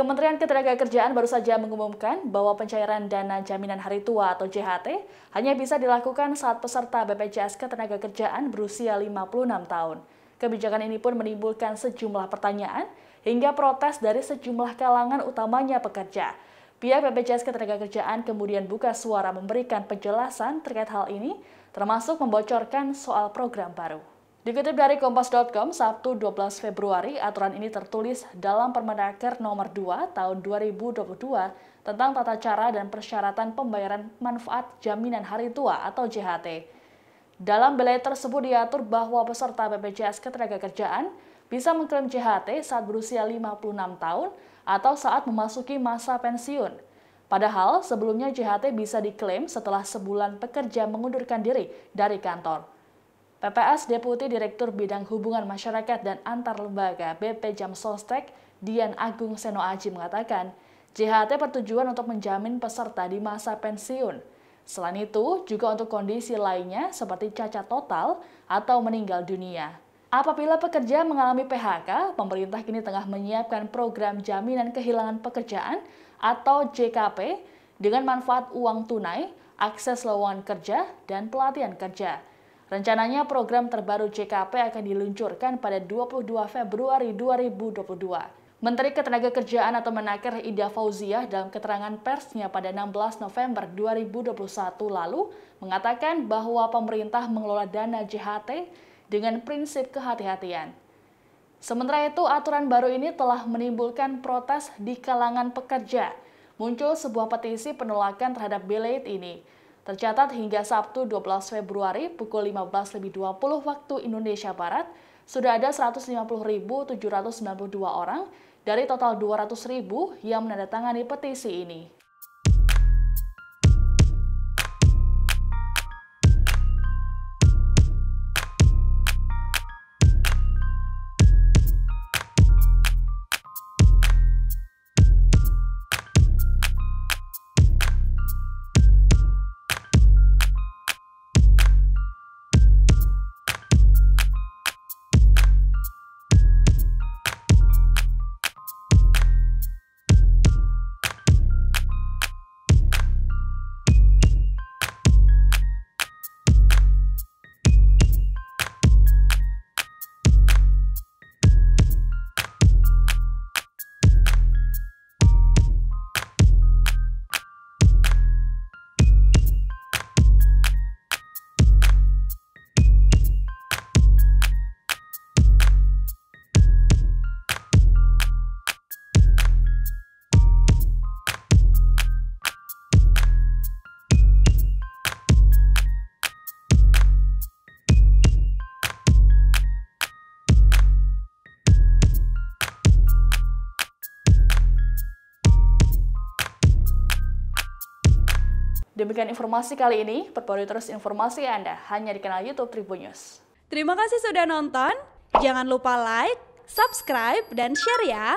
Kementerian Ketenagakerjaan baru saja mengumumkan bahwa pencairan dana jaminan hari tua atau JHT hanya bisa dilakukan saat peserta BPJS Ketenagakerjaan berusia 56 tahun. Kebijakan ini pun menimbulkan sejumlah pertanyaan hingga protes dari sejumlah kalangan utamanya pekerja. Pihak BPJS Ketenagakerjaan kemudian buka suara memberikan penjelasan terkait hal ini, termasuk membocorkan soal program baru. Dikutip dari Kompas.com, Sabtu 12 Februari, aturan ini tertulis dalam Permenaker nomor 2 tahun 2022 tentang tata cara dan persyaratan pembayaran manfaat jaminan hari tua atau JHT. Dalam belai tersebut diatur bahwa peserta BPJS Ketenagakerjaan bisa mengklaim JHT saat berusia 56 tahun atau saat memasuki masa pensiun. Padahal sebelumnya JHT bisa diklaim setelah sebulan pekerja mengundurkan diri dari kantor. PPS Deputi Direktur Bidang Hubungan Masyarakat dan Antar Lembaga BP Jam Sostek, Dian Agung Seno Aji mengatakan, JHT bertujuan untuk menjamin peserta di masa pensiun. Selain itu, juga untuk kondisi lainnya seperti cacat total atau meninggal dunia. Apabila pekerja mengalami PHK, pemerintah kini tengah menyiapkan program jaminan kehilangan pekerjaan atau JKP dengan manfaat uang tunai, akses lowongan kerja, dan pelatihan kerja. Rencananya program terbaru JKP akan diluncurkan pada 22 Februari 2022. Menteri Ketenagakerjaan atau Menaker Ida Fauziah dalam keterangan persnya pada 16 November 2021 lalu mengatakan bahwa pemerintah mengelola dana JHT dengan prinsip kehati-hatian. Sementara itu, aturan baru ini telah menimbulkan protes di kalangan pekerja. Muncul sebuah petisi penolakan terhadap belait ini. Tercatat hingga Sabtu 12 Februari pukul 15.20 waktu Indonesia Barat, sudah ada 150.792 orang dari total 200.000 yang menandatangani petisi ini. Demikian informasi kali ini, perbarui terus informasi Anda hanya di kanal YouTube Tribun News. Terima kasih sudah nonton. Jangan lupa like, subscribe, dan share ya.